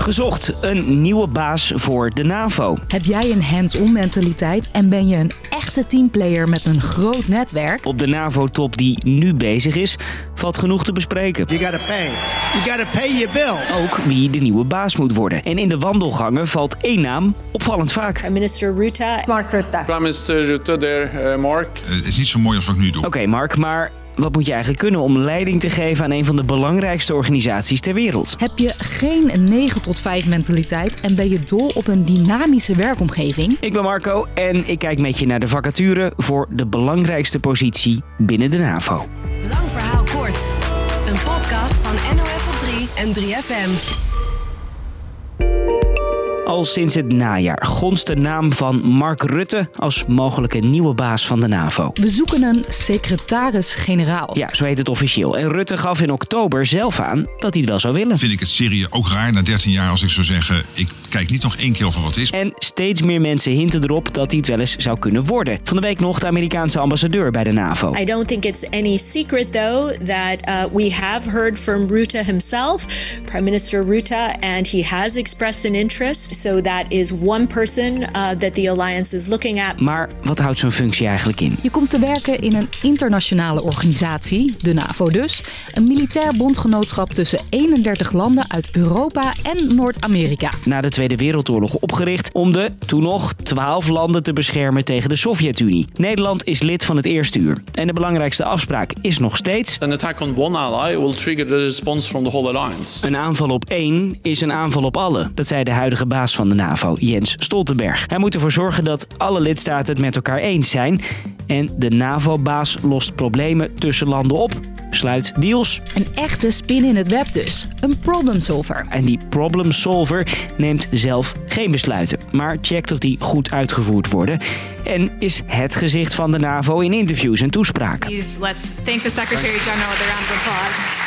Gezocht een nieuwe baas voor de NAVO. Heb jij een hands-on mentaliteit en ben je een echte teamplayer met een groot netwerk? Op de NAVO-top die nu bezig is, valt genoeg te bespreken. You gotta pay. You gotta pay your bills. Ook wie de nieuwe baas moet worden. En in de wandelgangen valt één naam opvallend vaak. Prime Minister Rutte. Mark Rutte. Prime Minister Rutte there, uh, Mark. Het is niet zo mooi als wat ik nu doe. Oké, Mark, maar wat moet je eigenlijk kunnen om leiding te geven aan een van de belangrijkste organisaties ter wereld? Heb je geen 9 tot 5 mentaliteit en ben je dol op een dynamische werkomgeving? Ik ben Marco en ik kijk met je naar de vacature voor de belangrijkste positie binnen de NAVO. Lang verhaal kort. Een podcast van NOS op 3 en 3FM. Al sinds het najaar gonst de naam van Mark Rutte als mogelijke nieuwe baas van de NAVO. We zoeken een secretaris-generaal. Ja, zo heet het officieel. En Rutte gaf in oktober zelf aan dat hij het wel zou willen. Vind ik het serie ook raar na 13 jaar als ik zou zeggen... ik kijk niet nog één keer of er wat is. En steeds meer mensen hinten erop dat hij het wel eens zou kunnen worden. Van de week nog de Amerikaanse ambassadeur bij de NAVO. I don't think it's any secret, though, that uh, we have heard from Rutte himself, Prime Minister Rutte, and he has expressed an interest. So that is one person uh, that the alliance is looking at. Maar wat houdt zo'n functie eigenlijk in? Je komt te werken in een internationale organisatie, de NAVO dus. Een militair bondgenootschap tussen 31 landen uit Europa en Noord-Amerika. Na de Tweede Wereldoorlog opgericht om de, toen nog, 12 landen te beschermen tegen de Sovjet-Unie. Nederland is lid van het eerste uur. En de belangrijkste afspraak is nog steeds... An attack on one ally will trigger the response from the whole alliance. Een aanval op één is een aanval op alle. Dat zei de huidige baas van de NAVO, Jens Stoltenberg. Hij moet ervoor zorgen dat alle lidstaten het met elkaar eens zijn. En de NAVO-baas lost problemen tussen landen op, sluit deals. Een echte spin in het web dus. Een problem solver. En die problem solver neemt zelf geen besluiten, maar checkt of die goed uitgevoerd worden. En is het gezicht van de NAVO in interviews en toespraken. Please, let's thank the Secretary General with a round of applause.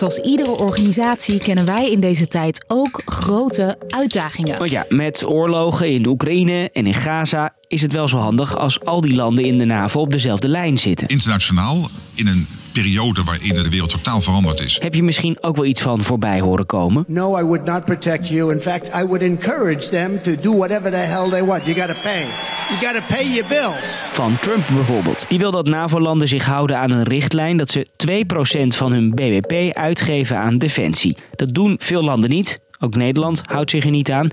Net als iedere organisatie kennen wij in deze tijd ook grote uitdagingen. Want ja, met oorlogen in de Oekraïne en in Gaza is het wel zo handig als al die landen in de NAVO op dezelfde lijn zitten. Internationaal, in een periode waarin de wereld totaal veranderd is. Heb je misschien ook wel iets van voorbij horen komen? No, I would not protect you. In fact, I would encourage them to do whatever the hell they want. You gotta pay. You gotta pay your bills. Van Trump bijvoorbeeld. Die wil dat NAVO-landen zich houden aan een richtlijn dat ze 2% van hun BBP uitgeven aan defensie. Dat doen veel landen niet. Ook Nederland houdt zich er niet aan.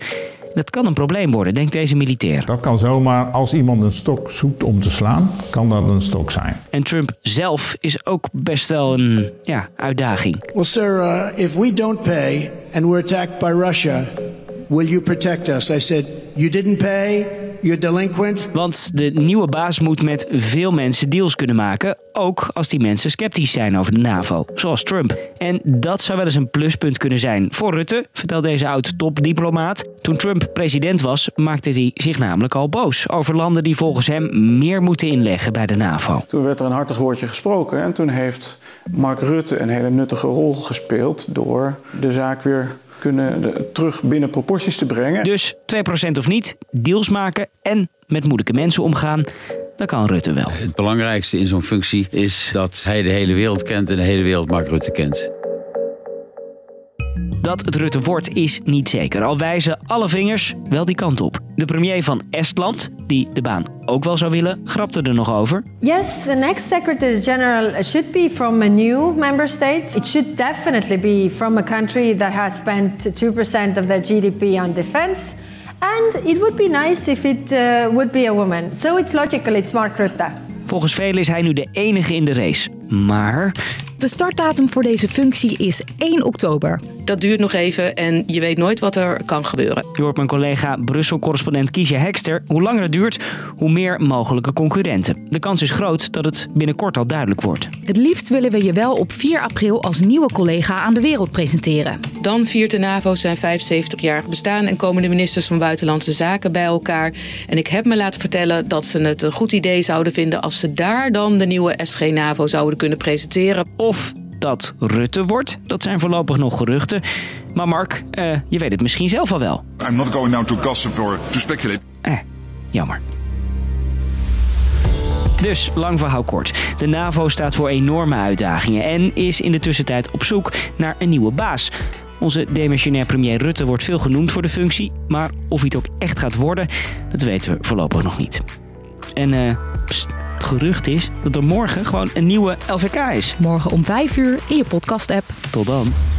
Dat kan een probleem worden, denkt deze militair. Dat kan zomaar, als iemand een stok zoekt om te slaan, kan dat een stok zijn. En Trump zelf is ook best wel een ja, uitdaging. Well, sir, uh, if we don't pay and we're attacked by Russia, will you protect us? I said, you didn't pay, you're delinquent. Want de nieuwe baas moet met veel mensen deals kunnen maken, ook als die mensen sceptisch zijn over de NAVO, zoals Trump. En dat zou wel eens een pluspunt kunnen zijn voor Rutte, vertelt deze oud-topdiplomaat. Toen Trump president was, maakte hij zich namelijk al boos over landen die volgens hem meer moeten inleggen bij de NAVO. Toen werd er een hartig woordje gesproken en toen heeft Mark Rutte een hele nuttige rol gespeeld door de zaak weer kunnen de- terug binnen proporties te brengen. Dus 2% of niet, deals maken en met moeilijke mensen omgaan, dat kan Rutte wel. Het belangrijkste in zo'n functie is dat hij de hele wereld kent en de hele wereld Mark Rutte kent. Dat het Rutte wordt is niet zeker, al wijzen alle vingers wel die kant op. De premier van Estland, die de baan ook wel zou willen, grapte er nog over. Yes, the next Secretary General should be from a new member state. It should definitely be from a country that has spent 2% of their GDP on defense. And it would be nice if it uh, would be a woman. So it's logical, it's Mark Rutte. Volgens velen is hij nu de enige in de race. Maar De startdatum voor deze functie is 1 oktober. Dat duurt nog even en je weet nooit wat er kan gebeuren. je hoort mijn collega Brussel-correspondent Kiesja Hekster. Hoe langer het duurt, hoe meer mogelijke concurrenten. De kans is groot dat het binnenkort al duidelijk wordt. Het liefst willen we je wel op 4 april als nieuwe collega aan de wereld presenteren. Dan viert de NAVO zijn 75-jarig bestaan en komen de ministers van Buitenlandse Zaken bij elkaar. En ik heb me laten vertellen dat ze het een goed idee zouden vinden als ze daar dan de nieuwe SG-NAVO zouden kunnen presenteren. Of dat Rutte wordt, dat zijn voorlopig nog geruchten. Maar Mark, eh, je weet het misschien zelf al wel. I'm not going now to gossip or to speculate. Eh, jammer. Dus, lang verhaal kort. De NAVO staat voor enorme uitdagingen en is in de tussentijd op zoek naar een nieuwe baas. Onze demissionair premier Rutte wordt veel genoemd voor de functie, maar of hij het ook echt gaat worden, dat weten we voorlopig nog niet. En eh, het gerucht is dat er morgen gewoon een nieuwe LVK is. Morgen om 5 uur in je podcast-app. Tot dan.